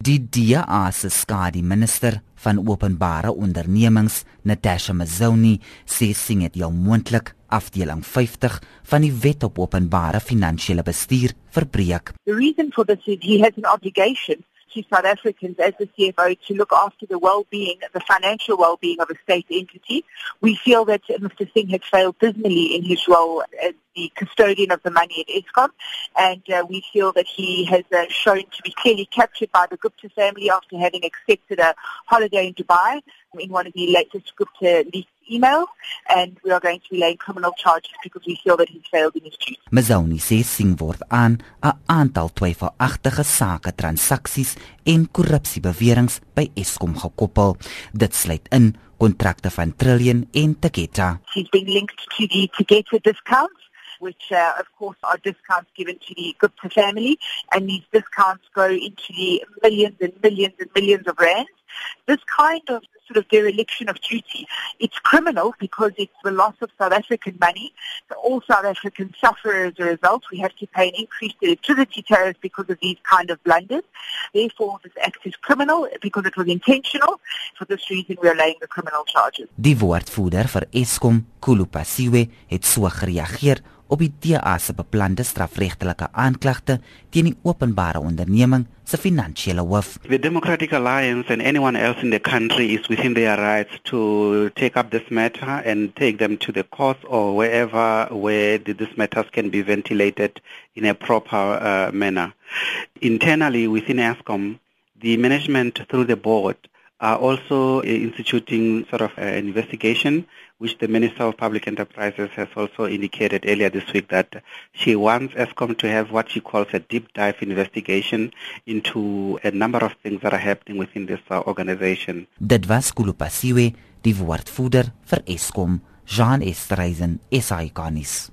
Die DA se skadi minister van openbare ondernemings, Natasha Mazoni, sê sing dit jou moontlik afdeling 50 van die wet op openbare finansiële bestuur verbreek. The reason for this is he has an obligation to South Africans as the CFO to look after the well-being, the financial well-being of a state entity. We feel that Mr. Singh had failed dismally in his role as the custodian of the money at Eskom, and uh, we feel that he has uh, shown to be clearly captured by the Gupta family after having accepted a holiday in Dubai in one of the latest Gupta leaked emails, and we are going to be laying criminal charges because we feel that he failed in his duty. Mazzone sê Singh word aan 'n aantal twyfelagtige sake, transaksies en korrupsiebeweringe by Eskom gekoppel. Dit sluit in kontrakte van Trillion en Taketa. He's been linked to the Taketa discounts which uh, of course are discounts given to the Gupta family and these discounts go into the millions and millions and millions of rands. This kind of sort of dereliction of duty, it's criminal because it's the loss of South African money. So all South Africans suffer as a result. We have to pay an increased electricity tariff because of these kind of blunders. Therefore, this act is criminal because it was intentional. For this reason, we are laying the criminal charges. Die woordvoerder vir Eskom, Khulu Phasiwe, het so gereageer op die DA se beplande strafregtelike aanklagte teen die openbare onderneming se finansiële hoof. The Democratic Alliance and anyone else in the country is within their rights to take up this matter and take them to the court or wherever where these matters can be ventilated in a proper uh, manner. Internally within ESCOM, the management through the board are also instituting sort of an investigation, which the Minister of Public Enterprises has also indicated earlier this week that she wants Eskom to have what she calls a deep dive investigation into a number of things that are happening within this uh, organization. Dit was Khulu Phasiwe, die woordvoerder vir Eskom, Jean Esterhuizen, SAICanis.